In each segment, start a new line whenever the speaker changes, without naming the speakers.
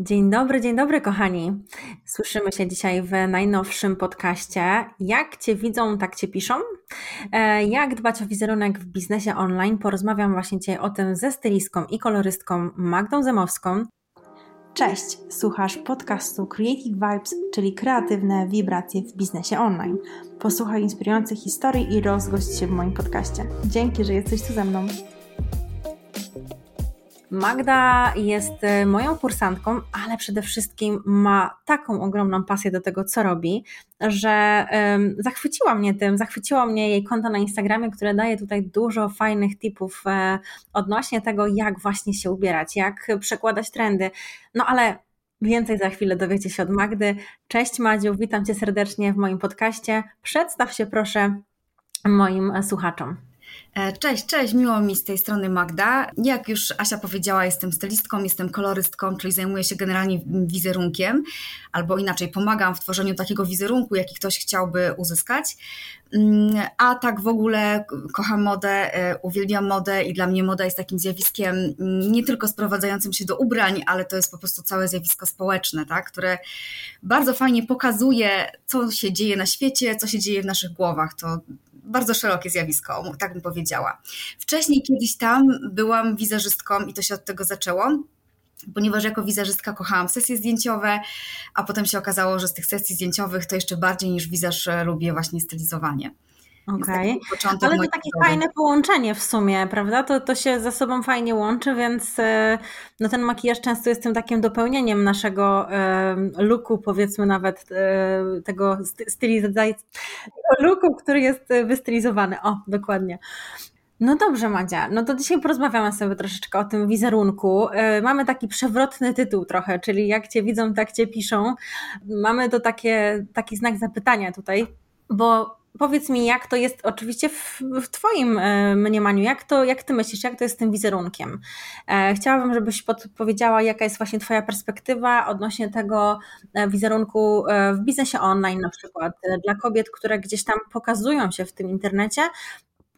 Dzień dobry, dzień dobry, kochani. Słyszymy się dzisiaj w najnowszym podcaście. Jak Cię widzą, tak Cię piszą. E, jak dbać o wizerunek w biznesie online? Porozmawiam właśnie dzisiaj o tym ze stylistką i kolorystką Magdą Zemowską. Cześć, słuchasz podcastu Creative Vibes, czyli kreatywne wibracje w biznesie online. Posłuchaj inspirujących historii i rozgość się w moim podcaście. Dzięki, że jesteś tu ze mną. Magda jest e, moją kursantką, ale przede wszystkim ma taką ogromną pasję do tego, co robi, że zachwyciła mnie tym, zachwyciło mnie jej konto na Instagramie, które daje tutaj dużo fajnych tipów e, odnośnie tego, jak właśnie się ubierać, jak przekładać trendy. No ale Więcej za chwilę dowiecie się od Magdy. Cześć Madziu, witam Cię serdecznie w moim podcaście. Przedstaw się proszę moim słuchaczom.
E, cześć, cześć, miło mi z tej strony Magda. Jak już Asia powiedziała, jestem stylistką, jestem kolorystką, czyli zajmuję się generalnie wizerunkiem, albo inaczej pomagam w tworzeniu takiego wizerunku, jaki ktoś chciałby uzyskać. Mm, a tak w ogóle kocham modę, e, uwielbiam modę i dla mnie moda jest takim zjawiskiem mm, nie tylko sprowadzającym się do ubrań, ale to jest po prostu całe zjawisko społeczne, tak? które bardzo fajnie pokazuje, co się dzieje na świecie, co się dzieje w naszych głowach. To bardzo szerokie zjawisko, tak bym powiedziała. Wcześniej kiedyś tam byłam wizerzystką i to się od tego zaczęło ponieważ jako wizerzystka kochałam sesje zdjęciowe, a potem się okazało, że z tych sesji zdjęciowych to jeszcze bardziej niż wizerzy lubię właśnie stylizowanie.
Okej, okay. ale to takie fajne połączenie w sumie, prawda? To, to się ze sobą fajnie łączy, więc e, no ten makijaż często jest tym takim dopełnieniem naszego e, looku, powiedzmy nawet e, tego stylizacji, looku, który jest wystylizowany. O, dokładnie. No dobrze, Madzia. No to dzisiaj porozmawiamy sobie troszeczkę o tym wizerunku. Mamy taki przewrotny tytuł trochę, czyli jak cię widzą, tak cię piszą. Mamy to takie, taki znak zapytania tutaj, bo Powiedz mi, jak to jest oczywiście w, w Twoim e, mniemaniu, jak, to, jak Ty myślisz, jak to jest z tym wizerunkiem? E, chciałabym, żebyś podpowiedziała, jaka jest właśnie Twoja perspektywa odnośnie tego e, wizerunku w biznesie online na przykład, dla kobiet, które gdzieś tam pokazują się w tym internecie,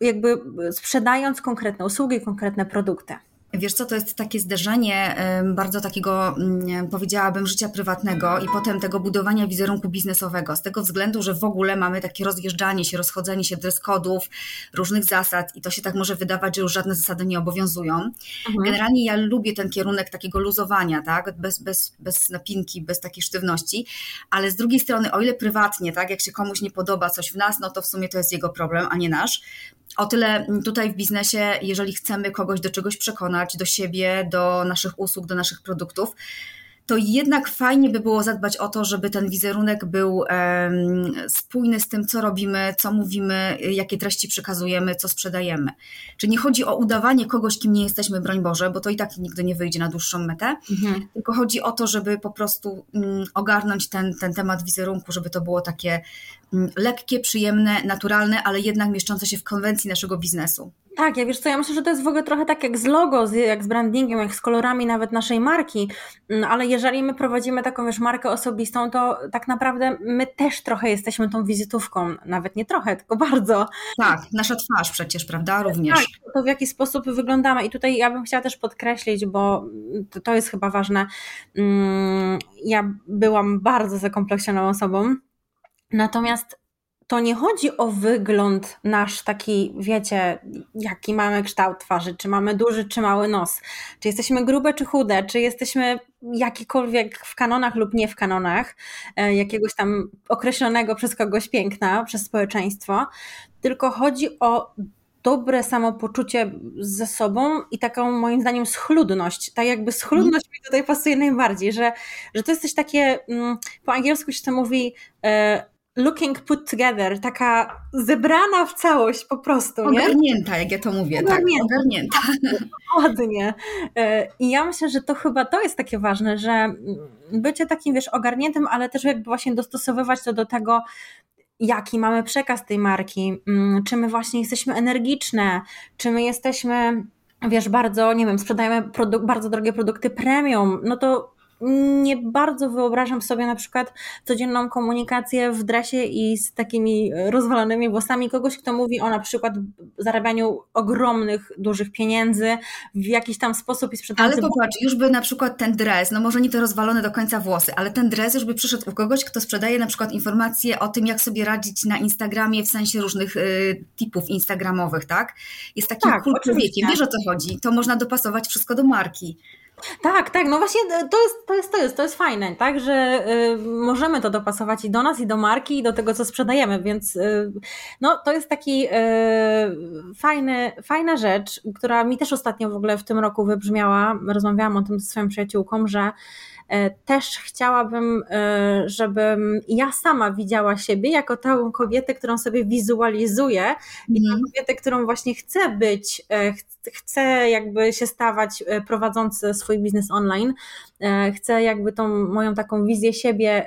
jakby sprzedając konkretne usługi, konkretne produkty.
Wiesz co, to jest takie zderzenie bardzo takiego, mm, powiedziałabym, życia prywatnego i potem tego budowania wizerunku biznesowego, z tego względu, że w ogóle mamy takie rozjeżdżanie się, rozchodzenie się dress kodów, różnych zasad i to się tak może wydawać, że już żadne zasady nie obowiązują. Mhm. Generalnie ja lubię ten kierunek takiego luzowania, tak, bez, bez, bez napinki, bez takiej sztywności, ale z drugiej strony, o ile prywatnie, tak, jak się komuś nie podoba coś w nas, no to w sumie to jest jego problem, a nie nasz. O tyle tutaj w biznesie, jeżeli chcemy kogoś do czegoś przekonać, do siebie, do naszych usług, do naszych produktów, to jednak fajnie by było zadbać o to, żeby ten wizerunek był spójny z tym, co robimy, co mówimy, jakie treści przekazujemy, co sprzedajemy. Czyli nie chodzi o udawanie kogoś, kim nie jesteśmy, broń Boże, bo to i tak nigdy nie wyjdzie na dłuższą metę, mhm. tylko chodzi o to, żeby po prostu um, ogarnąć ten, ten temat wizerunku, żeby to było takie lekkie, przyjemne, naturalne, ale jednak mieszczące się w konwencji naszego biznesu.
Tak, ja wiesz co, ja myślę, że to jest w ogóle trochę tak jak z logo, jak z brandingiem, jak z kolorami nawet naszej marki, mm, ale jeżeli my prowadzimy taką wiesz markę osobistą, to tak naprawdę my też trochę jesteśmy tą wizytówką, nawet nie trochę, tylko bardzo.
Tak, nasza twarz przecież, prawda, również.
Tak, to w jaki sposób wyglądamy i tutaj ja bym chciała też podkreślić, bo to, to jest chyba ważne, mm, ja byłam bardzo zakompleksioną osobą, natomiast to nie chodzi o wygląd nasz taki, wiecie, jaki mamy kształt twarzy, czy mamy duży, czy mały nos, czy jesteśmy grube, czy chude, czy jesteśmy jakikolwiek w kanonach lub nie w kanonach, e, jakiegoś tam określonego przez kogoś piękna, przez społeczeństwo, tylko chodzi o dobre samopoczucie ze sobą i taką moim zdaniem schludność. Tak jakby schludność mi tutaj pasuje najbardziej, że, że to jest coś takie, mm, po angielsku się to mówi e, looking put together, taka zebrana w całość po prostu.
Nie? Ogarnięta, jak ja to mówię, ogarnięta. tak, ogarnięta.
Dokładnie. E, I ja myślę, że to chyba to jest takie ważne, że bycie takim, wiesz, ogarniętym, ale też jakby właśnie dostosowywać to do tego, jaki mamy przekaz tej marki, mm, czy my właśnie jesteśmy energiczne, czy my jesteśmy, wiesz, bardzo, nie wiem, sprzedajemy bardzo drogie produkty premium, no to nie bardzo wyobrażam sobie na przykład codzienną komunikację w dresie i z takimi rozwalonymi włosami kogoś, kto mówi o na przykład zarabianiu ogromnych, dużych pieniędzy w jakiś tam sposób i sprzedaniu.
Ale popatrz, już by na przykład ten dres, no może nie te rozwalone do końca włosy, ale ten dres już by przyszedł u kogoś, kto sprzedaje na przykład informacje o tym, jak sobie radzić na Instagramie w sensie różnych y, typów instagramowych, tak? Jest takim tak, cool człowiekiem, wiesz o co chodzi, to można dopasować wszystko do marki.
Tak, tak, no właśnie e, to jest, to jest, to jest, to jest fajne, tak, że y, możemy to dopasować i do nas, i do marki, i do tego, co sprzedajemy, więc y, no to jest taki y, fajny, fajna rzecz, która mi też ostatnio w ogóle w tym roku wybrzmiała, rozmawiałam o tym ze swoją przyjaciółką, że też chciałabym, e, żebym ja sama widziała siebie jako tę kobietę, którą sobie wizualizuję mm. i tę mhm. kobietę, którą właśnie chcę być, e, chcę jakby się stawać prowadząc swój biznes online. Chcę jakby tą moją taką wizję siebie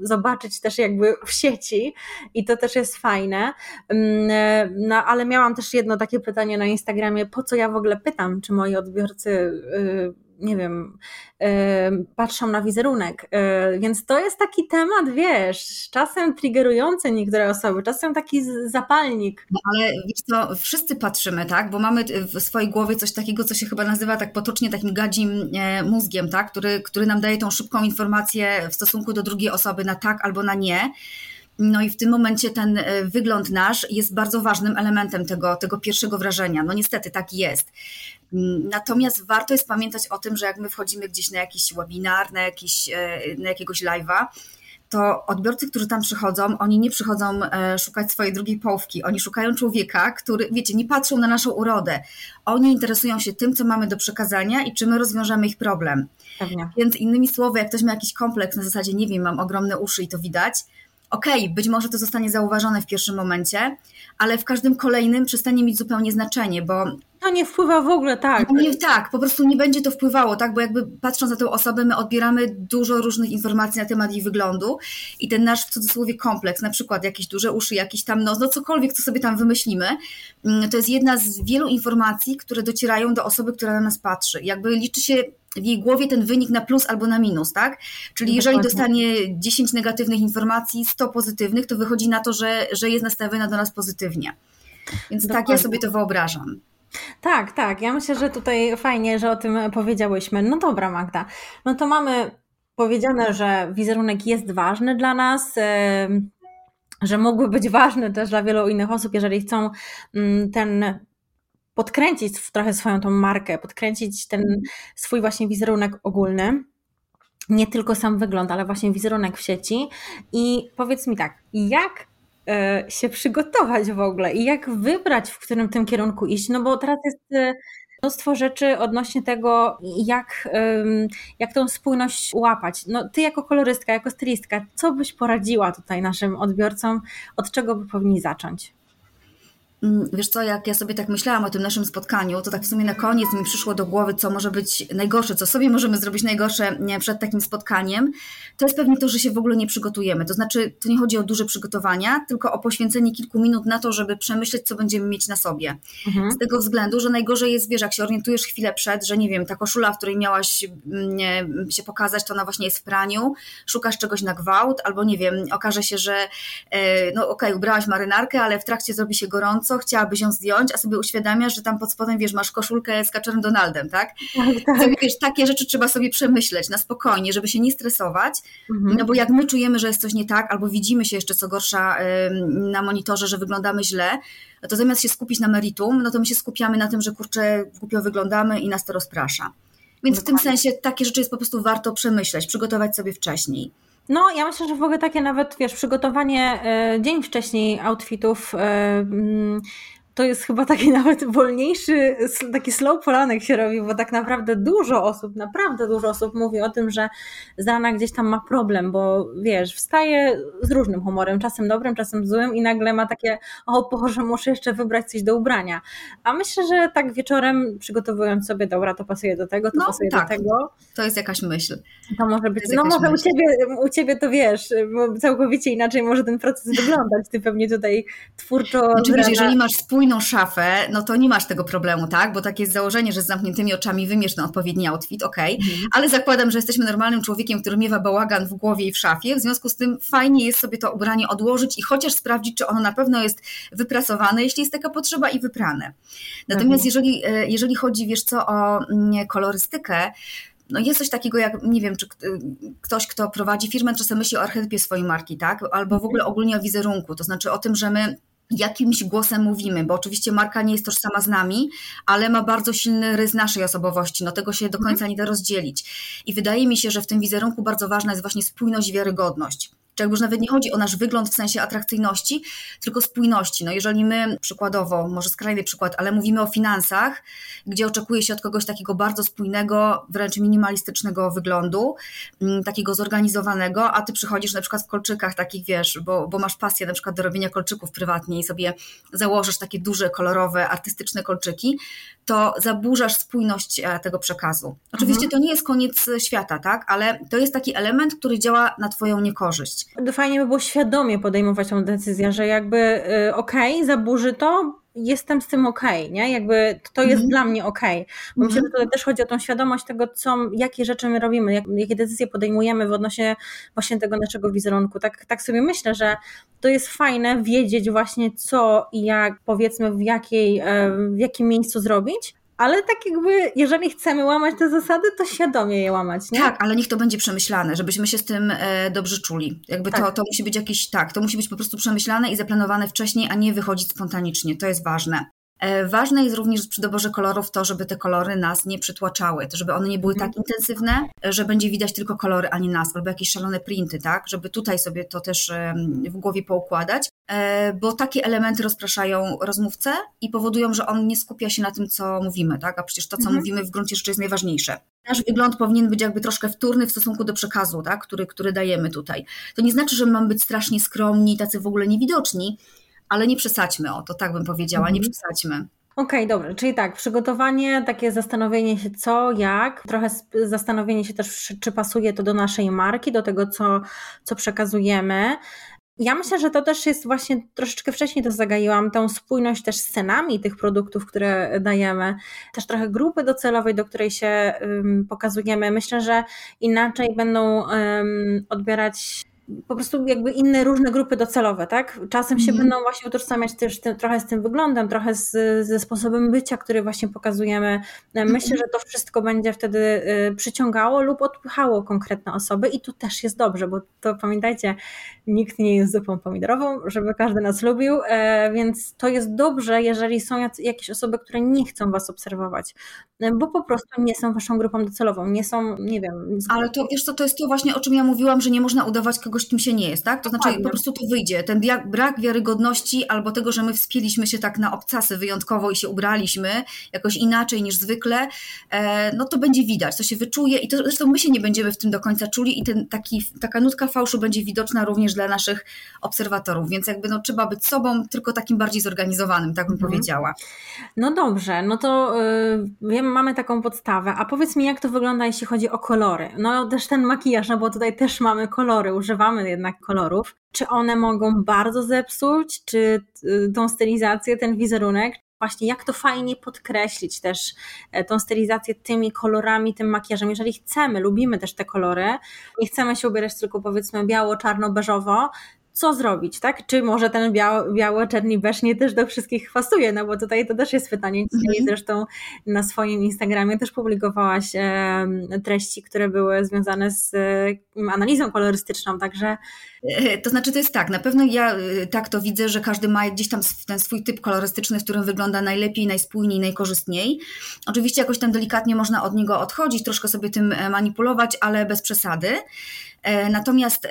zobaczyć też jakby w sieci i to też jest fajne. Mm, no ale miałam też jedno takie pytanie na Instagramie, po co ja w ogóle pytam, czy moi odbiorcy nie wiem, patrzą na wizerunek. E, więc to jest taki temat, wiesz, czasem triggerujący niektóre osoby, czasem taki zapalnik.
No ale wiesz co, wszyscy patrzymy, tak? Bo mamy w swojej głowie coś takiego, co się chyba nazywa tak potocznie takim gadzim e, mózgiem, tak? Który, który nam daje tą szybką informację w stosunku do drugiej osoby na tak albo na nie. No i w tym momencie ten e, wygląd nasz jest bardzo ważnym elementem tego, tego pierwszego wrażenia. No niestety tak jest. Mm, natomiast warto jest pamiętać o tym, że jak my wchodzimy gdzieś na jakiś webinar, na, jakiś, e, na jakiegoś live'a, to odbiorcy, którzy tam przychodzą, oni nie przychodzą e, szukać swojej drugiej połówki. Oni szukają człowieka, który, wiecie, nie patrzą na naszą urodę. Oni interesują się tym, co mamy do przekazania i czy my rozwiążemy ich problem. Pewnie. Więc innymi słowy, jak ktoś ma jakiś kompleks na zasadzie, nie wiem, mam ogromne uszy i to widać, okej, okay, być może to zostanie zauważone w pierwszym momencie, ale w każdym kolejnym przestanie mieć zupełnie znaczenie, bo
to nie wpływa w ogóle, tak.
No nie, tak, po prostu nie będzie to wpływało, tak, bo jakby patrząc na tę osobę, my odbieramy dużo różnych informacji na temat jej wyglądu i ten nasz w cudzysłowie kompleks, na przykład jakieś duże uszy, jakiś tam nos, no cokolwiek, co sobie tam wymyślimy, mm, to jest jedna z wielu informacji, które docierają do osoby, która na nas patrzy. Jakby liczy się w jej głowie ten wynik na plus albo na minus, tak? Czyli jeżeli dostanie 10 negatywnych informacji, 100 pozytywnych, to wychodzi na to, że, że jest nastawiona do nas pozytywnie. Więc Dokładnie. tak ja sobie to wyobrażam.
Tak, tak. Ja myślę, że tutaj fajnie, że o tym powiedziałyśmy. No dobra, Magda. No to mamy powiedziane, że wizerunek jest ważny dla nas, że mógłby być ważny też dla wielu innych osób, jeżeli chcą mm, ten podkręcić trochę swoją tą markę, podkręcić ten swój właśnie wizerunek ogólny. Nie tylko sam wygląd, ale właśnie wizerunek w sieci. I powiedz mi tak, jak e, się przygotować w ogóle i jak wybrać, w którym tym kierunku iść? No bo teraz jest e, mnóstwo rzeczy odnośnie tego, jak, jak tą spójność łapać. No, ty jako kolorystka, jako stylistka, co byś poradziła tutaj naszym odbiorcom, od czego by powinni zacząć?
Mm, wiesz co, jak ja sobie tak myślałam o tym naszym spotkaniu, to tak w sumie na koniec mi przyszło do głowy, co może być najgorsze, co sobie możemy zrobić najgorsze przed takim spotkaniem, to jest pewnie to, że się w ogóle nie przygotujemy. To znaczy, to nie chodzi o duże przygotowania, tylko o poświęcenie kilku minut na to, żeby przemyśleć, co będziemy mieć na sobie. Mhm. Z tego względu, że najgorzej jest, wiesz, jak się orientujesz chwilę przed, że nie wiem, ta koszula, w której miałaś mm, się pokazać, to ona właśnie jest w praniu, szukasz czegoś na gwałt, albo nie wiem, okaże się, że e, no okej, okay, ubrałaś marynarkę, ale w trakcie zrobi się gorąco, co chciałabyś ją zdjąć, a sobie uświadamiasz, że tam pod spodem, wiesz, masz koszulkę z Kaczerem Donaldem, tak? tak, tak. Sobie, wiesz, takie rzeczy trzeba sobie przemyśleć na spokojnie, żeby się nie stresować, mhm. no bo jak my czujemy, że jest coś nie tak, albo widzimy się jeszcze co gorsza na monitorze, że wyglądamy źle, to zamiast się skupić na meritum, no to my się skupiamy na tym, że kurczę, głupio wyglądamy i nas to rozprasza. Więc Dokładnie. w tym sensie takie rzeczy jest po prostu warto przemyśleć, przygotować sobie wcześniej.
No, ja myślę, że w ogóle takie nawet, wiesz, przygotowanie y, dzień wcześniej outfitów y, to jest chyba taki nawet wolniejszy, taki slow polanek się robi, bo tak naprawdę dużo osób, naprawdę dużo osób mówi o tym, że z rana gdzieś tam ma problem, bo wiesz, wstaje z różnym humorem, czasem dobrym, czasem złym i nagle ma takie, o Boże, muszę jeszcze wybrać coś do ubrania. A myślę, że tak wieczorem przygotowując sobie, dobra, to pasuje do tego, to no, pasuje tak. do tego.
To jest jakaś myśl.
To może być, to no może u ciebie, u ciebie to wiesz, całkowicie inaczej może ten proces wyglądać. Ty pewnie tutaj twórczo...
Znaczy, wiesz, jeżeli masz spójność spójną szafę, no to nie masz tego problemu, tak? Bo takie jest założenie, że z zamkniętymi oczami wymierz ten odpowiedni outfit, ok, mhm. ale zakładam, że jesteśmy normalnym człowiekiem, który miewa bałagan w głowie i w szafie, w związku z tym fajnie jest sobie to ubranie odłożyć i chociaż sprawdzić, czy ono na pewno jest wyprasowane, jeśli jest taka potrzeba i wyprane. Natomiast mhm. jeżeli, e, jeżeli chodzi, wiesz co, o mm, kolorystykę, no jest coś takiego jak, nie wiem, czy ktoś, kto prowadzi firmę, czasem myśli o archetypie swojej marki, tak? Albo w ogóle ogólnie o wizerunku, to znaczy o tym, że my jakimś głosem mówimy, bo oczywiście marka nie jest tożsama z nami, ale ma bardzo silny rys naszej osobowości, no tego się do końca mhm. nie da rozdzielić. I wydaje mi się, że w tym wizerunku bardzo ważna jest właśnie spójność i wiarygodność czy jakby już nawet nie chodzi o nasz wygląd w sensie atrakcyjności, tylko spójności. No jeżeli my przykładowo, może skrajny przykład, ale mówimy o finansach, gdzie oczekuje się od kogoś takiego bardzo spójnego, wręcz minimalistycznego wyglądu, mm, takiego zorganizowanego, a ty przychodzisz na przykład w kolczykach takich, wiesz, bo, bo masz pasję na przykład do robienia kolczyków prywatnie i sobie założysz takie duże, kolorowe, artystyczne kolczyki, to zaburzasz spójność e, tego przekazu. Oczywiście mhm. to nie jest koniec świata, tak, ale to jest taki element, który działa na twoją niekorzyść.
Fajnie by było świadomie podejmować tą decyzję, że jakby y, okej, okay, zaburzy to, jestem z tym okej, okay, nie? Jakby to jest mm -hmm. dla mnie okej. Okay. Bo mm myślę, że tutaj też chodzi o tą świadomość tego, co, jakie rzeczy my robimy, jak, jakie decyzje podejmujemy w odnośnie właśnie tego naszego wizerunku. Tak, tak sobie myślę, że to jest fajne wiedzieć właśnie co i jak, powiedzmy w, jakiej, e, w jakim miejscu zrobić, ale tak jakby, jeżeli chcemy łamać te zasady, to świadomie je łamać, nie?
Tak, ale niech to będzie przemyślane, żebyśmy się z tym e, dobrze czuli. Jakby tak. to, to musi być jakiś, tak, to musi być po prostu przemyślane i zaplanowane wcześniej, a nie wychodzić spontanicznie. To jest ważne. E, ważne jest również przy doborze kolorów to, żeby te kolory nas nie przytłaczały, to żeby one nie były tak mhm. intensywne, że będzie widać tylko kolory, a nie nas, albo jakieś szalone printy, tak? Żeby tutaj sobie to też w głowie poukładać, e, bo takie elementy rozpraszają rozmówcę i powodują, że on nie skupia się na tym, co mówimy, tak? A przecież to, co mhm. mówimy w gruncie rzeczy jest najważniejsze. Nasz wygląd powinien być jakby troszkę wtórny w stosunku do przekazu, tak? który, który dajemy tutaj. To nie znaczy, że mamy być strasznie skromni, tacy w ogóle niewidoczni, ale nie przesadźmy o to, tak bym powiedziała, nie mhm. przesadźmy.
Okej, okay, dobrze, czyli tak, przygotowanie, takie zastanowienie się co, jak, trochę zastanowienie się też, czy pasuje to do naszej marki, do tego, co, co przekazujemy. Ja myślę, że to też jest właśnie troszeczkę wcześniej to zagaiłam, tą spójność też z cenami tych produktów, które dajemy, też trochę grupy docelowej, do której się um, pokazujemy. Myślę, że inaczej będą um, odbierać po prostu jakby inne różne grupy docelowe, tak? Czasem się mm. będą właśnie utożsamiać też tym, trochę z tym wyglądem, trochę z, ze sposobem bycia, który właśnie pokazujemy. Myślę, mm. że to wszystko będzie wtedy y, przyciągało lub odpychało konkretne osoby i tu też jest dobrze, bo to pamiętajcie, nikt nie jest zupą pomidorową, żeby każdy nas lubił, e, więc to jest dobrze, jeżeli są jakieś osoby, które nie chcą was obserwować, e, bo po prostu nie są waszą grupą docelową, nie są, nie wiem.
Ale to wiesz co, to jest to właśnie, o czym ja mówiłam, że nie można udawać kogoś kogoś, kim się nie jest, tak? To znaczy po prostu to wyjdzie. Ten brak wiarygodności albo tego, że my wspieliśmy się tak na obcasy wyjątkowo i się ubraliśmy jakoś inaczej niż zwykle, e, no to będzie widać, to się wyczuje i to zresztą my się nie będziemy w tym do końca czuli i ten, taki, taka nutka fałszu będzie widoczna również dla naszych obserwatorów, więc jakby no, trzeba być sobą, tylko takim bardziej zorganizowanym, tak bym mhm. powiedziała.
No dobrze, no to yy, mamy taką podstawę, a powiedz mi jak to wygląda jeśli chodzi o kolory, no też ten makijaż, no bo tutaj też mamy kolory, używamy używamy jednak kolorów, czy one mogą bardzo zepsuć, czy y, tą stylizację, ten wizerunek, właśnie jak to fajnie podkreślić też e, tą stylizację tymi kolorami, tym makijażem. Jeżeli chcemy, lubimy też te kolory, nie chcemy się ubierać tylko powiedzmy biało, czarno, beżowo, co zrobić, tak? Czy może ten biało, biało czerni beż nie też do wszystkich pasuje, no bo tutaj to też jest pytanie. Dzisiaj mm zresztą na swoim Instagramie też publikowałaś treści, które były związane z analizą kolorystyczną, także...
E, to znaczy to jest tak, na pewno ja e, tak to widzę, że każdy ma gdzieś tam ten swój typ kolorystyczny, w którym wygląda najlepiej, najspójniej, najkorzystniej. Oczywiście jakoś tam delikatnie można od niego odchodzić, troszkę sobie tym e, manipulować, ale bez przesady. E, natomiast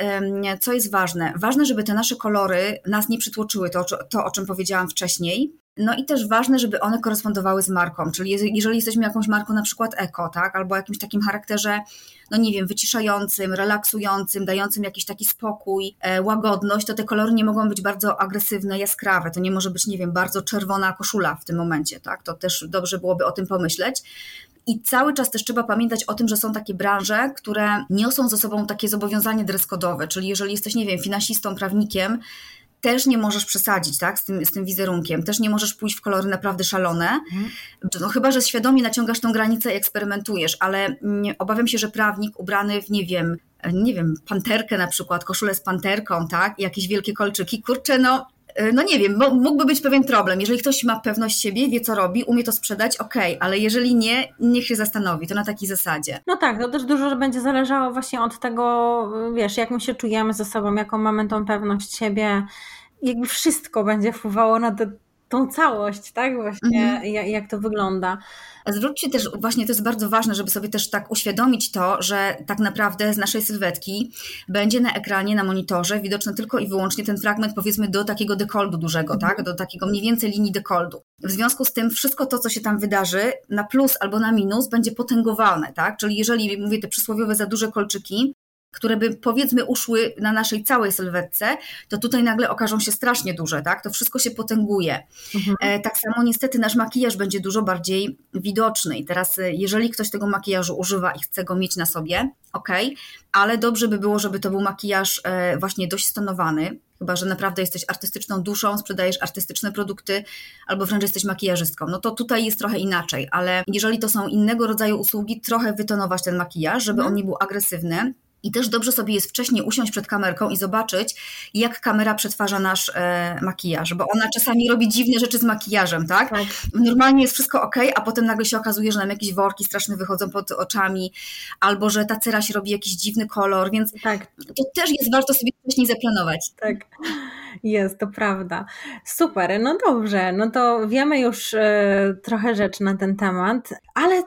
co jest ważne? Ważne, żeby te nasze kolory nas nie przytłoczyły, to, to o czym powiedziałam wcześniej. No i też ważne, żeby one korespondowały z marką, czyli jeżeli jesteśmy jakąś marką na przykład eko, tak, albo jakimś takim charakterze, no nie wiem, wyciszającym, relaksującym, dającym jakiś taki spokój, e, łagodność, to te kolory nie mogą być bardzo agresywne, jaskrawe, to nie może być, nie wiem, bardzo czerwona koszula w tym momencie, tak, to też dobrze byłoby o tym pomyśleć. I cały czas też trzeba pamiętać o tym, że są takie branże, które niosą ze sobą takie zobowiązanie dreskodowe, czyli jeżeli jesteś, nie wiem, finansistą, prawnikiem, też nie możesz przesadzić tak, z, tym, z tym wizerunkiem, też nie możesz pójść w kolory naprawdę szalone, mhm. no, chyba, że świadomie naciągasz tą granicę i eksperymentujesz, ale nie, obawiam się, że prawnik ubrany w, nie wiem, nie wiem, panterkę na przykład, koszulę z panterką, tak, jakieś wielkie kolczyki, kurczę, no no nie wiem, mógłby być pewien problem. Jeżeli ktoś ma pewność siebie, wie co robi, umie to sprzedać, okej, okay, ale jeżeli nie, niech się zastanowi, to na takiej zasadzie.
No tak, to też dużo będzie zależało właśnie od tego, wiesz, jak my się czujemy ze sobą, jaką mamy tą pewność siebie, jakby wszystko będzie wpływało na te, tą całość, tak? Właśnie, mhm. jak, jak to wygląda.
Zwróćcie też, właśnie to jest bardzo ważne, żeby sobie też tak uświadomić to, że tak naprawdę z naszej sylwetki będzie na ekranie, na monitorze widoczny tylko i wyłącznie ten fragment powiedzmy do takiego dekoldu dużego, mhm. tak? Do takiego mniej więcej linii dekoldu. W związku z tym wszystko to, co się tam wydarzy, na plus albo na minus, będzie potęgowane, tak? Czyli jeżeli mówię te przysłowiowe za duże kolczyki, które by powiedzmy uszły na naszej całej sylwetce, to tutaj nagle okażą się strasznie duże, tak? To wszystko się potęguje. Mhm. E, tak samo niestety nasz makijaż będzie dużo bardziej widoczny. I teraz, e, jeżeli ktoś tego makijażu używa i chce go mieć na sobie, ok, ale dobrze by było, żeby to był makijaż e, właśnie dość stonowany, chyba że naprawdę jesteś artystyczną duszą, sprzedajesz artystyczne produkty, albo wręcz jesteś makijażystką. No to tutaj jest trochę inaczej, ale jeżeli to są innego rodzaju usługi, trochę wytonować ten makijaż, żeby mhm. on nie był agresywny, i też dobrze sobie jest wcześniej usiąść przed kamerką i zobaczyć, jak kamera przetwarza nasz e, makijaż, bo ona czasami robi dziwne rzeczy z makijażem, tak? tak? Normalnie jest wszystko ok, a potem nagle się okazuje, że nam jakieś worki straszne wychodzą pod oczami, albo że ta cera się robi jakiś dziwny kolor, więc tak. to też jest warto sobie wcześniej zaplanować.
Tak. Jest, to prawda. Super, no dobrze, no to wiemy już e, trochę rzeczy na ten temat, ale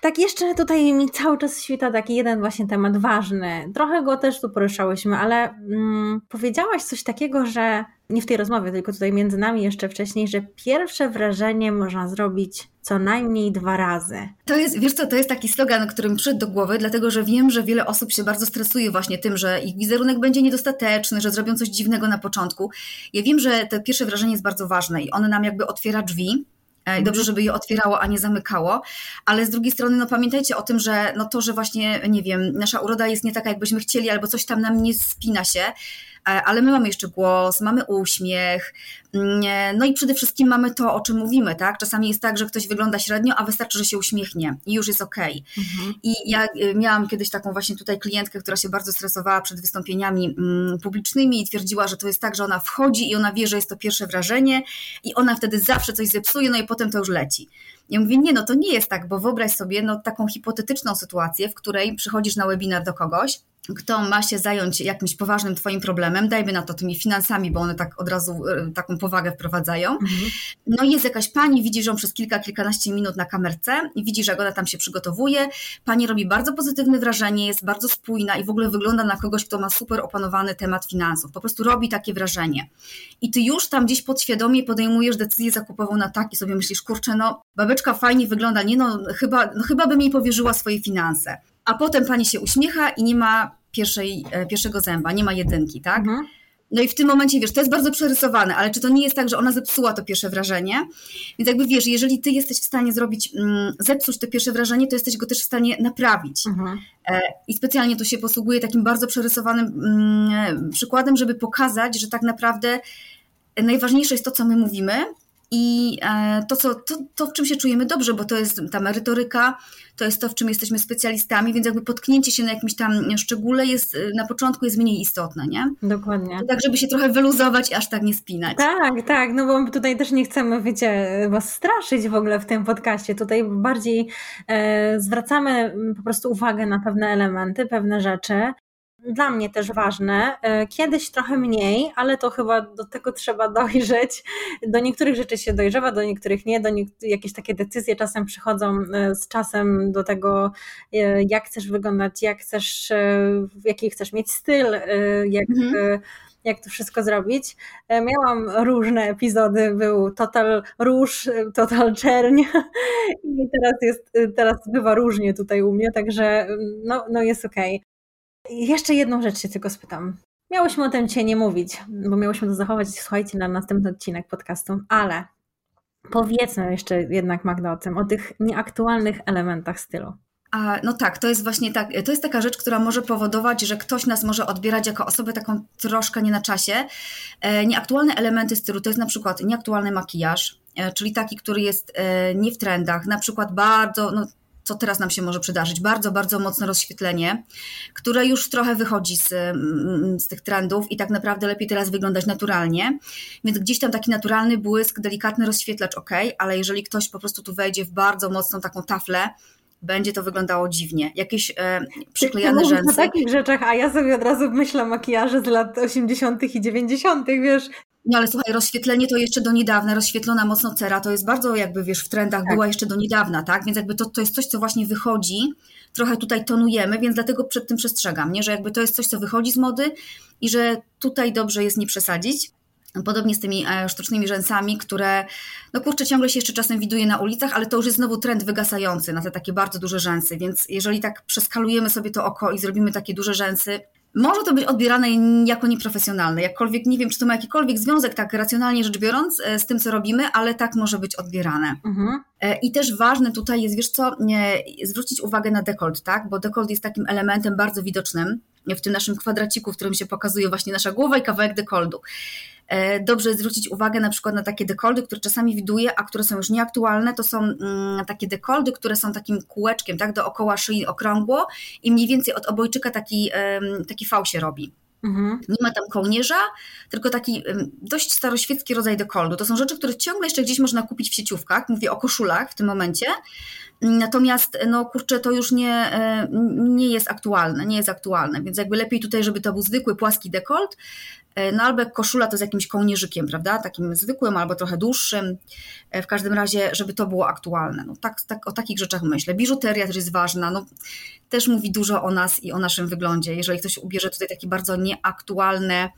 tak jeszcze tutaj mi cały czas świta taki jeden właśnie temat ważny. Trochę go też tu poruszałyśmy, ale mm, powiedziałaś coś takiego, że nie w tej rozmowie, tylko tutaj między nami jeszcze wcześniej, że pierwsze wrażenie można zrobić co najmniej dwa razy.
To jest, wiesz co, to jest taki slogan, który mi przyszedł do głowy, dlatego że wiem, że wiele osób się bardzo stresuje właśnie tym, że ich wizerunek będzie niedostateczny, że zrobią coś dziwnego na początku. Ja wiem, że to pierwsze wrażenie jest bardzo ważne i ono nam jakby otwiera drzwi, E, dobrze, żeby je otwierało, a nie zamykało, ale z drugiej strony, no pamiętajcie o tym, że no to, że właśnie, nie wiem, nasza uroda jest nie taka, jakbyśmy chcieli, albo coś tam nam nie spina się, ale my mamy jeszcze głos, mamy uśmiech, mm, e, no i przede wszystkim mamy to, o czym mówimy, tak? Czasami jest tak, że ktoś wygląda średnio, a wystarczy, że się uśmiechnie i już jest okej. Okay. Mhm. I ja e, miałam kiedyś taką właśnie tutaj klientkę, która się bardzo stresowała przed wystąpieniami mm, publicznymi i twierdziła, że to jest tak, że ona wchodzi i ona wie, że jest to pierwsze wrażenie i ona wtedy zawsze coś zepsuje, no i potem to już leci. Ja mówię, nie, no to nie jest tak, bo wyobraź sobie no, taką hipotetyczną sytuację, w której przychodzisz na webinar do kogoś, kto ma się zająć jakimś poważnym Twoim problemem, dajmy na to tymi finansami, bo one tak od razu e, taką powagę wprowadzają. Mhm. No i jest jakaś pani, widzi, że on przez kilka, kilkanaście minut na kamerce i widzi, że ona tam się przygotowuje. Pani robi bardzo pozytywne wrażenie, jest bardzo spójna i w ogóle wygląda na kogoś, kto ma super opanowany temat finansów. Po prostu robi takie wrażenie. I Ty już tam gdzieś podświadomie podejmujesz decyzję zakupową na tak i sobie myślisz, kurczę, no babeczka fajnie wygląda, nie no, chyba, no, chyba bym jej powierzyła swoje finanse a potem pani się uśmiecha i nie ma pierwszej, e, pierwszego zęba, nie ma jedynki, tak? Mhm. No i w tym momencie, wiesz, to jest bardzo przerysowane, ale czy to nie jest tak, że ona zepsuła to pierwsze wrażenie? Więc jakby wiesz, jeżeli ty jesteś w stanie zrobić, mm, zepsuć to pierwsze wrażenie, to jesteś go też w stanie naprawić. Mhm. E, I specjalnie tu się posługuje takim bardzo przerysowanym mm, przykładem, żeby pokazać, że tak naprawdę najważniejsze jest to, co my mówimy, i e, to, co, to, to, w czym się czujemy dobrze, bo to jest ta merytoryka, to jest to, w czym jesteśmy specjalistami, więc jakby potknięcie się na jakimś tam szczególe jest na początku jest mniej istotne, nie?
Dokładnie.
tak, żeby się trochę wyluzować i aż tak nie spinać.
Tak, tak, no bo tutaj też nie chcemy, wiecie, was straszyć w ogóle w tym podcaście. Tutaj bardziej e, zwracamy po prostu uwagę na pewne elementy, pewne rzeczy dla mnie też ważne. E, kiedyś trochę mniej, ale to chyba do tego trzeba dojrzeć. Do niektórych rzeczy się dojrzewa, do niektórych nie. Do niektórych, jakieś takie decyzje czasem przychodzą e, z czasem do tego, e, jak chcesz wyglądać, jak chcesz, jaki chcesz mieć styl, jak. Mhm jak to wszystko zrobić. Miałam różne epizody, był total róż, total czerń i teraz jest, teraz bywa różnie tutaj u mnie, także no, no jest okej. Jeszcze jedną rzecz się tylko spytam. Miałyśmy o tym cię nie mówić, bo miałyśmy to zachować, słuchajcie, na następny odcinek podcastu, ale powiedzmy jeszcze jednak Magda o tym, o tych nieaktualnych elementach stylu.
A, no tak, to jest właśnie tak, to jest taka rzecz, która może powodować, że ktoś nas może odbierać jako osobę taką troszkę nie na czasie. E, nieaktualne elementy stylu to jest na przykład nieaktualny makijaż, e, czyli taki, który jest e, nie w trendach, na przykład bardzo, no, co teraz nam się może przydarzyć, bardzo, bardzo mocne rozświetlenie, które już trochę wychodzi z, mm, z tych trendów i tak naprawdę lepiej teraz wyglądać naturalnie. Więc gdzieś tam taki naturalny błysk, delikatny rozświetlacz, ok, ale jeżeli ktoś po prostu tu wejdzie w bardzo mocną taką taflę, będzie to wyglądało dziwnie. Jakieś e, przyklejane rzęsy. o
takich rzeczach, a ja sobie od razu myślę makijaże z lat 80. i 90., wiesz.
No ale słuchaj, rozświetlenie to jeszcze do niedawna, rozświetlona mocno cera, to jest bardzo jakby, wiesz, w trendach tak. była jeszcze do niedawna, tak? Więc jakby to, to jest coś, co właśnie wychodzi, trochę tutaj tonujemy, więc dlatego przed tym przestrzegam, nie? Że jakby to jest coś, co wychodzi z mody i że tutaj dobrze jest nie przesadzić. Podobnie z tymi e, sztucznymi rzęsami, które, no kurczę, ciągle się jeszcze czasem widuje na ulicach, ale to już jest znowu trend wygasający na te takie bardzo duże rzęsy, więc jeżeli tak przeskalujemy sobie to oko i zrobimy takie duże rzęsy, może to być odbierane jako nieprofesjonalne, jakkolwiek nie wiem, czy to ma jakikolwiek związek, tak racjonalnie rzecz biorąc, e, z tym, co robimy, ale tak może być odbierane. Mhm. E, I też ważne tutaj jest, wiesz co, zwrócić uwagę na dekolt, tak? Bo dekolt jest takim elementem bardzo widocznym w tym naszym kwadraciku, w którym się pokazuje właśnie nasza głowa i kawałek dekoldu. E, dobrze zwrócić uwagę na przykład na takie dekoldy, które czasami widuję, a które są już nieaktualne. To są mm, takie dekoldy, które są takim kółeczkiem, tak, dookoła szyi okrągło i mniej więcej od obojczyka taki, taki fał się robi. Mhm. Nie ma tam kołnierza, tylko taki dość staroświecki rodzaj dekoldu. To są rzeczy, które ciągle jeszcze gdzieś można kupić w sieciówkach. Mówię o koszulach w tym momencie. Natomiast, no kurczę, to już nie, e, nie jest aktualne, nie jest aktualne, więc jakby lepiej tutaj, żeby to był zwykły, płaski dekolt, e, no albo koszula to z jakimś kołnierzykiem, prawda, takim zwykłym albo trochę dłuższym, e, w każdym razie, żeby to było aktualne. No tak, tak o takich rzeczach myślę. Biżuteria też jest ważna, no też mówi dużo o nas i o naszym wyglądzie. Jeżeli ktoś ubierze tutaj takie bardzo nieaktualne,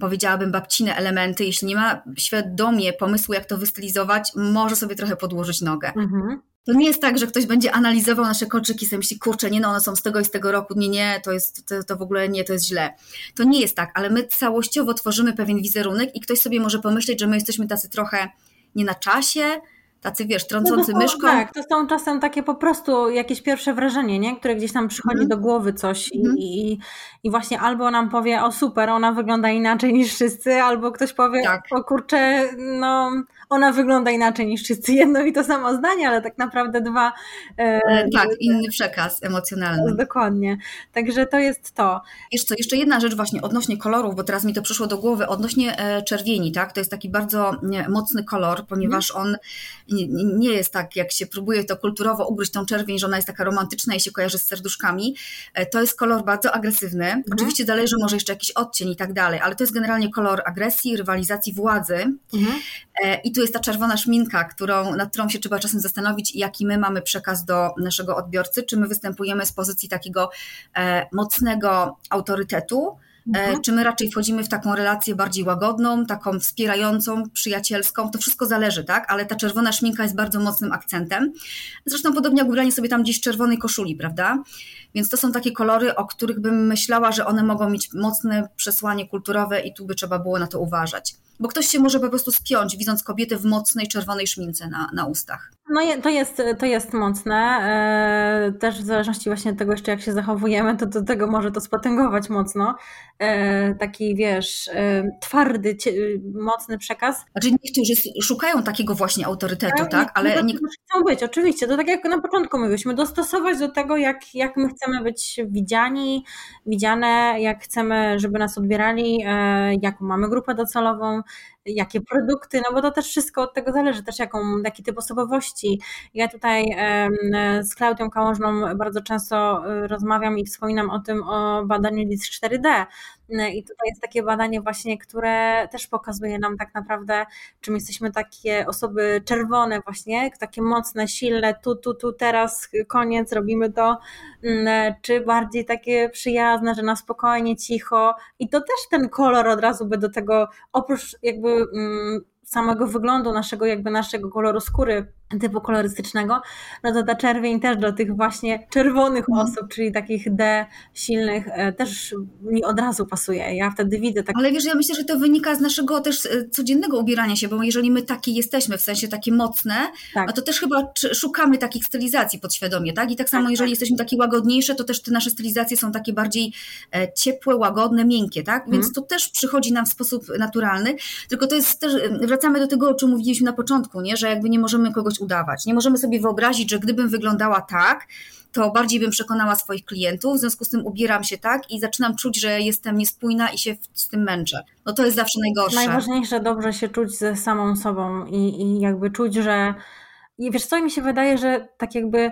powiedziałabym, babcine elementy, jeśli nie ma świadomie pomysłu, jak to wystylizować, może sobie trochę podłożyć nogę. Mhm. To nie jest tak, że ktoś będzie analizował nasze kolczyki i sobie myśli, kurczę, nie no, one są z tego i z tego roku, nie, nie, to jest, to, to w ogóle nie, to jest źle. To nie jest tak, ale my całościowo tworzymy pewien wizerunek i ktoś sobie może pomyśleć, że my jesteśmy tacy trochę nie na czasie, tacy wiesz, trącący no myszką.
Tak, to są czasem takie po prostu jakieś pierwsze wrażenie, nie? które gdzieś tam przychodzi mm. do głowy coś mm. i, i właśnie albo nam powie, o super, ona wygląda inaczej niż wszyscy, albo ktoś powie, tak. o kurczę, no ona wygląda inaczej niż wszyscy. Jedno i to samo zdanie, ale tak naprawdę dwa.
E, e tak, inny przekaz emocjonalny.
Dokładnie. Także to jest to.
Jeszcze, jeszcze jedna rzecz właśnie odnośnie kolorów, bo teraz mi to przyszło do głowy, odnośnie e, czerwieni, tak? To jest taki bardzo mocny kolor, ponieważ on nie jest tak, jak się próbuje to kulturowo ugryźć tą czerwień, że ona jest taka romantyczna i się kojarzy z serduszkami. E, to jest kolor bardzo agresywny. Mhm. Oczywiście zależy może jeszcze jakiś odcień i tak dalej, ale to jest generalnie kolor agresji, rywalizacji władzy. Mhm. I tu jest ta czerwona szminka, którą, nad którą się trzeba czasem zastanowić, jaki my mamy przekaz do naszego odbiorcy, czy my występujemy z pozycji takiego e, mocnego autorytetu, e, mhm. Czy my raczej wchodzimy w taką relację bardziej łagodną, taką wspierającą, przyjacielską? To wszystko zależy, tak? Ale ta czerwona szminka jest bardzo mocnym akcentem. Zresztą podobnie jak ubranie sobie tam gdzieś czerwonej koszuli, prawda? Więc to są takie kolory, o których bym myślała, że one mogą mieć mocne przesłanie kulturowe i tu by trzeba było na to uważać bo ktoś się może po prostu spiąć, widząc kobietę w mocnej czerwonej szmince na, na ustach.
No to jest, to jest mocne. E, też w zależności właśnie od tego jeszcze jak się zachowujemy, to do tego może to spotęgować mocno. E, taki wiesz, e, twardy, mocny przekaz.
Znaczy niektórzy szukają takiego właśnie autorytetu, tak? tak?
Ale niektórzy chcą być, oczywiście. To tak jak na początku mówiliśmy, dostosować do tego, jak, jak my chcemy być widziani, widziane, jak chcemy, żeby nas odbierali, jaką mamy grupę docelową, jakie produkty, no bo to też wszystko od tego zależy, też jaką, jaki typ osobowości. Ja tutaj z Klaudią Kałużną bardzo często y, rozmawiam i wspominam o tym, o badaniu DISC 4D, i tutaj jest takie badanie właśnie, które też pokazuje nam tak naprawdę, czym jesteśmy takie osoby czerwone właśnie, takie mocne, silne, tu, tu, tu, teraz, koniec, robimy to, czy bardziej takie przyjazne, że na spokojnie, cicho i to też ten kolor od razu by do tego, oprócz jakby samego wyglądu naszego, jakby naszego koloru skóry typu kolorystycznego, no to ta czerwień też do tych właśnie czerwonych mm. osób, czyli takich D silnych, e, też mi od razu pasuje. Ja wtedy widzę tak.
Ale wiesz, ja myślę, że to wynika z naszego też e, codziennego ubierania się, bo jeżeli my takie jesteśmy, w sensie takie mocne, tak. to też chyba szukamy takich stylizacji podświadomie, tak? I tak samo, tak, jeżeli tak. jesteśmy takie łagodniejsze, to też te nasze stylizacje są takie bardziej e, ciepłe, łagodne, miękkie, tak? Więc mm. to też przychodzi nam w sposób naturalny, tylko to jest też, wracamy do tego, o czym mówiliśmy na początku, nie? Że jakby nie możemy kogoś udawać. Nie możemy sobie wyobrazić, że gdybym wyglądała tak, to bardziej bym przekonała swoich klientów, w związku z tym ubieram się tak i zaczynam czuć, że jestem niespójna i się z tym męczę. No to jest zawsze najgorsze.
Najważniejsze dobrze się czuć ze samą sobą i, i jakby czuć, że i wiesz co, mi się wydaje, że tak jakby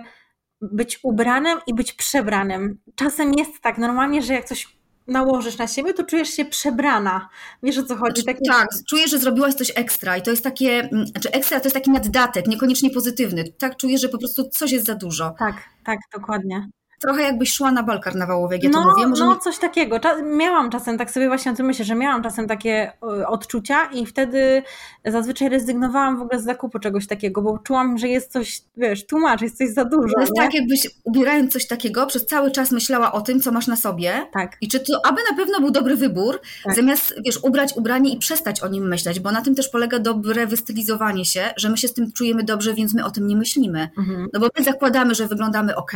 być ubranym i być przebranym. Czasem jest tak normalnie, że jak coś nałożysz na siebie, to czujesz się przebrana. Wiesz o co chodzi?
Znaczy, takie... Tak, czujesz, że zrobiłaś coś ekstra i to jest takie, mm, znaczy ekstra to jest taki naddatek, niekoniecznie pozytywny. Tak czujesz, że po prostu coś jest za dużo.
Tak, tak, dokładnie
trochę jakbyś szła na bal karnawałowy, jak ja no, to mówię.
Może no, nie... coś takiego. Miałam czasem, tak sobie właśnie o tym myślę, że miałam czasem takie odczucia i wtedy zazwyczaj rezygnowałam w ogóle z zakupu czegoś takiego, bo czułam, że jest coś, wiesz, tłumacz, jest coś za dużo.
To jest nie? tak, jakbyś ubierając coś takiego, przez cały czas myślała o tym, co masz na sobie.
Tak.
I czy to, aby na pewno był dobry wybór, tak. zamiast, wiesz, ubrać ubranie i przestać o nim myśleć, bo na tym też polega dobre wystylizowanie się, że my się z tym czujemy dobrze, więc my o tym nie myślimy. Mhm. No bo my zakładamy, że wyglądamy ok,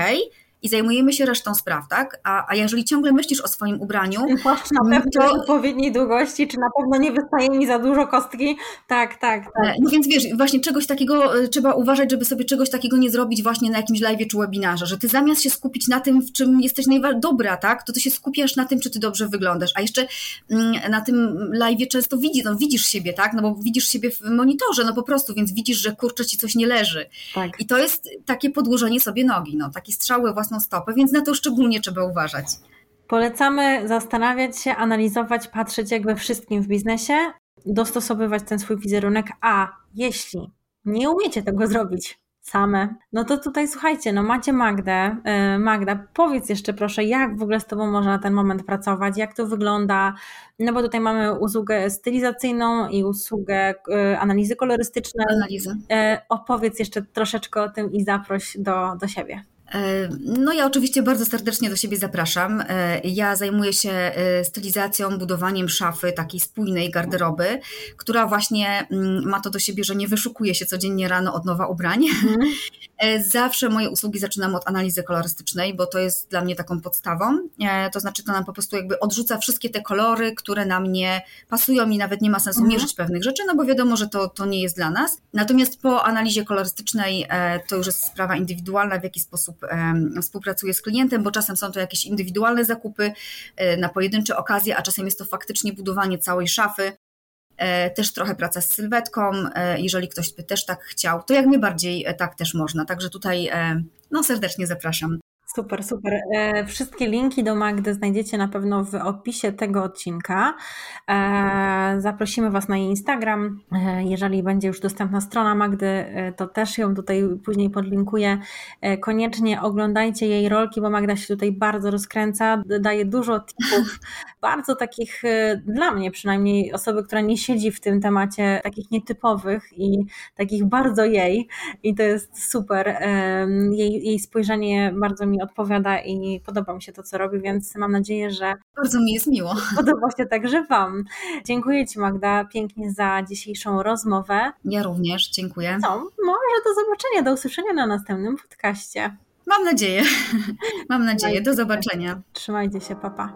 i zajmujemy się resztą spraw, tak? A, a jeżeli ciągle myślisz o swoim ubraniu.
Płaszcz na pewno to... odpowiedniej długości, czy na pewno nie wystaje mi za dużo kostki? Tak, tak, tak.
E, no więc wiesz, właśnie czegoś takiego e, trzeba uważać, żeby sobie czegoś takiego nie zrobić właśnie na jakimś live czy webinarze, że ty zamiast się skupić na tym, w czym jesteś dobra, tak? To ty się skupiasz na tym, czy ty dobrze wyglądasz. A jeszcze mm, na tym live często widzisz, no, widzisz siebie, tak? No bo widzisz siebie w monitorze, no po prostu, więc widzisz, że kurczę ci coś nie leży. Tak. I to jest takie podłożenie sobie nogi, no, taki strzały własną stopę, więc na to szczególnie trzeba uważać.
Polecamy zastanawiać się, analizować, patrzeć jak we wszystkim w biznesie, dostosowywać ten swój wizerunek, a jeśli nie umiecie tego zrobić same, no to tutaj słuchajcie, no macie Magdę. Y, Magda, powiedz jeszcze proszę, jak w ogóle z Tobą można na ten moment pracować, jak to wygląda, no bo tutaj mamy usługę stylizacyjną i usługę y, analizy kolorystycznej.
Analizy.
Opowiedz jeszcze troszeczkę o tym i zaproś do, do siebie.
E, no ja oczywiście bardzo serdecznie do siebie zapraszam. E, ja zajmuję się e, stylizacją, budowaniem szafy takiej spójnej garderoby, która właśnie mm, ma to do siebie, że nie wyszukuje się codziennie rano od nowa ubrań. Mm. Zawsze moje usługi zaczynam od analizy kolorystycznej, bo to jest dla mnie taką podstawą. To znaczy to nam po prostu jakby odrzuca wszystkie te kolory, które nam nie pasują i nawet nie ma sensu mm. mierzyć pewnych rzeczy, no bo wiadomo, że to, to nie jest dla nas. Natomiast po analizie kolorystycznej to już jest sprawa indywidualna, w jaki sposób współpracuję z klientem, bo czasem są to jakieś indywidualne zakupy e, na pojedyncze okazje, a czasem jest to faktycznie budowanie całej szafy. E, też trochę praca z sylwetką, e, jeżeli ktoś by też tak chciał, to jak najbardziej tak też można. Także tutaj no, serdecznie zapraszam.
Super, super. E, wszystkie linki do Magdy znajdziecie na pewno w opisie tego odcinka. E, zaprosimy Was na jej Instagram. E, jeżeli będzie już dostępna strona Magdy, to też ją tutaj później podlinkuję. Koniecznie oglądajcie jej rolki, bo Magda się tutaj bardzo rozkręca, daje dużo tipów, bardzo takich dla mnie przynajmniej osoby, która nie siedzi w tym temacie, takich nietypowych i takich bardzo jej. I to jest super. Jej, jej spojrzenie bardzo mi odpowiada i podoba mi się to, co robi, więc mam nadzieję, że.
Bardzo mi jest miło.
Podoba się także Wam. Dziękuję Ci, Magda, pięknie za dzisiejszą rozmowę.
Ja również, dziękuję.
No, może do zobaczenia, do usłyszenia na następnym podcaście.
Mam nadzieję. Mam nadzieję. Do zobaczenia.
Trzymajcie się, papa.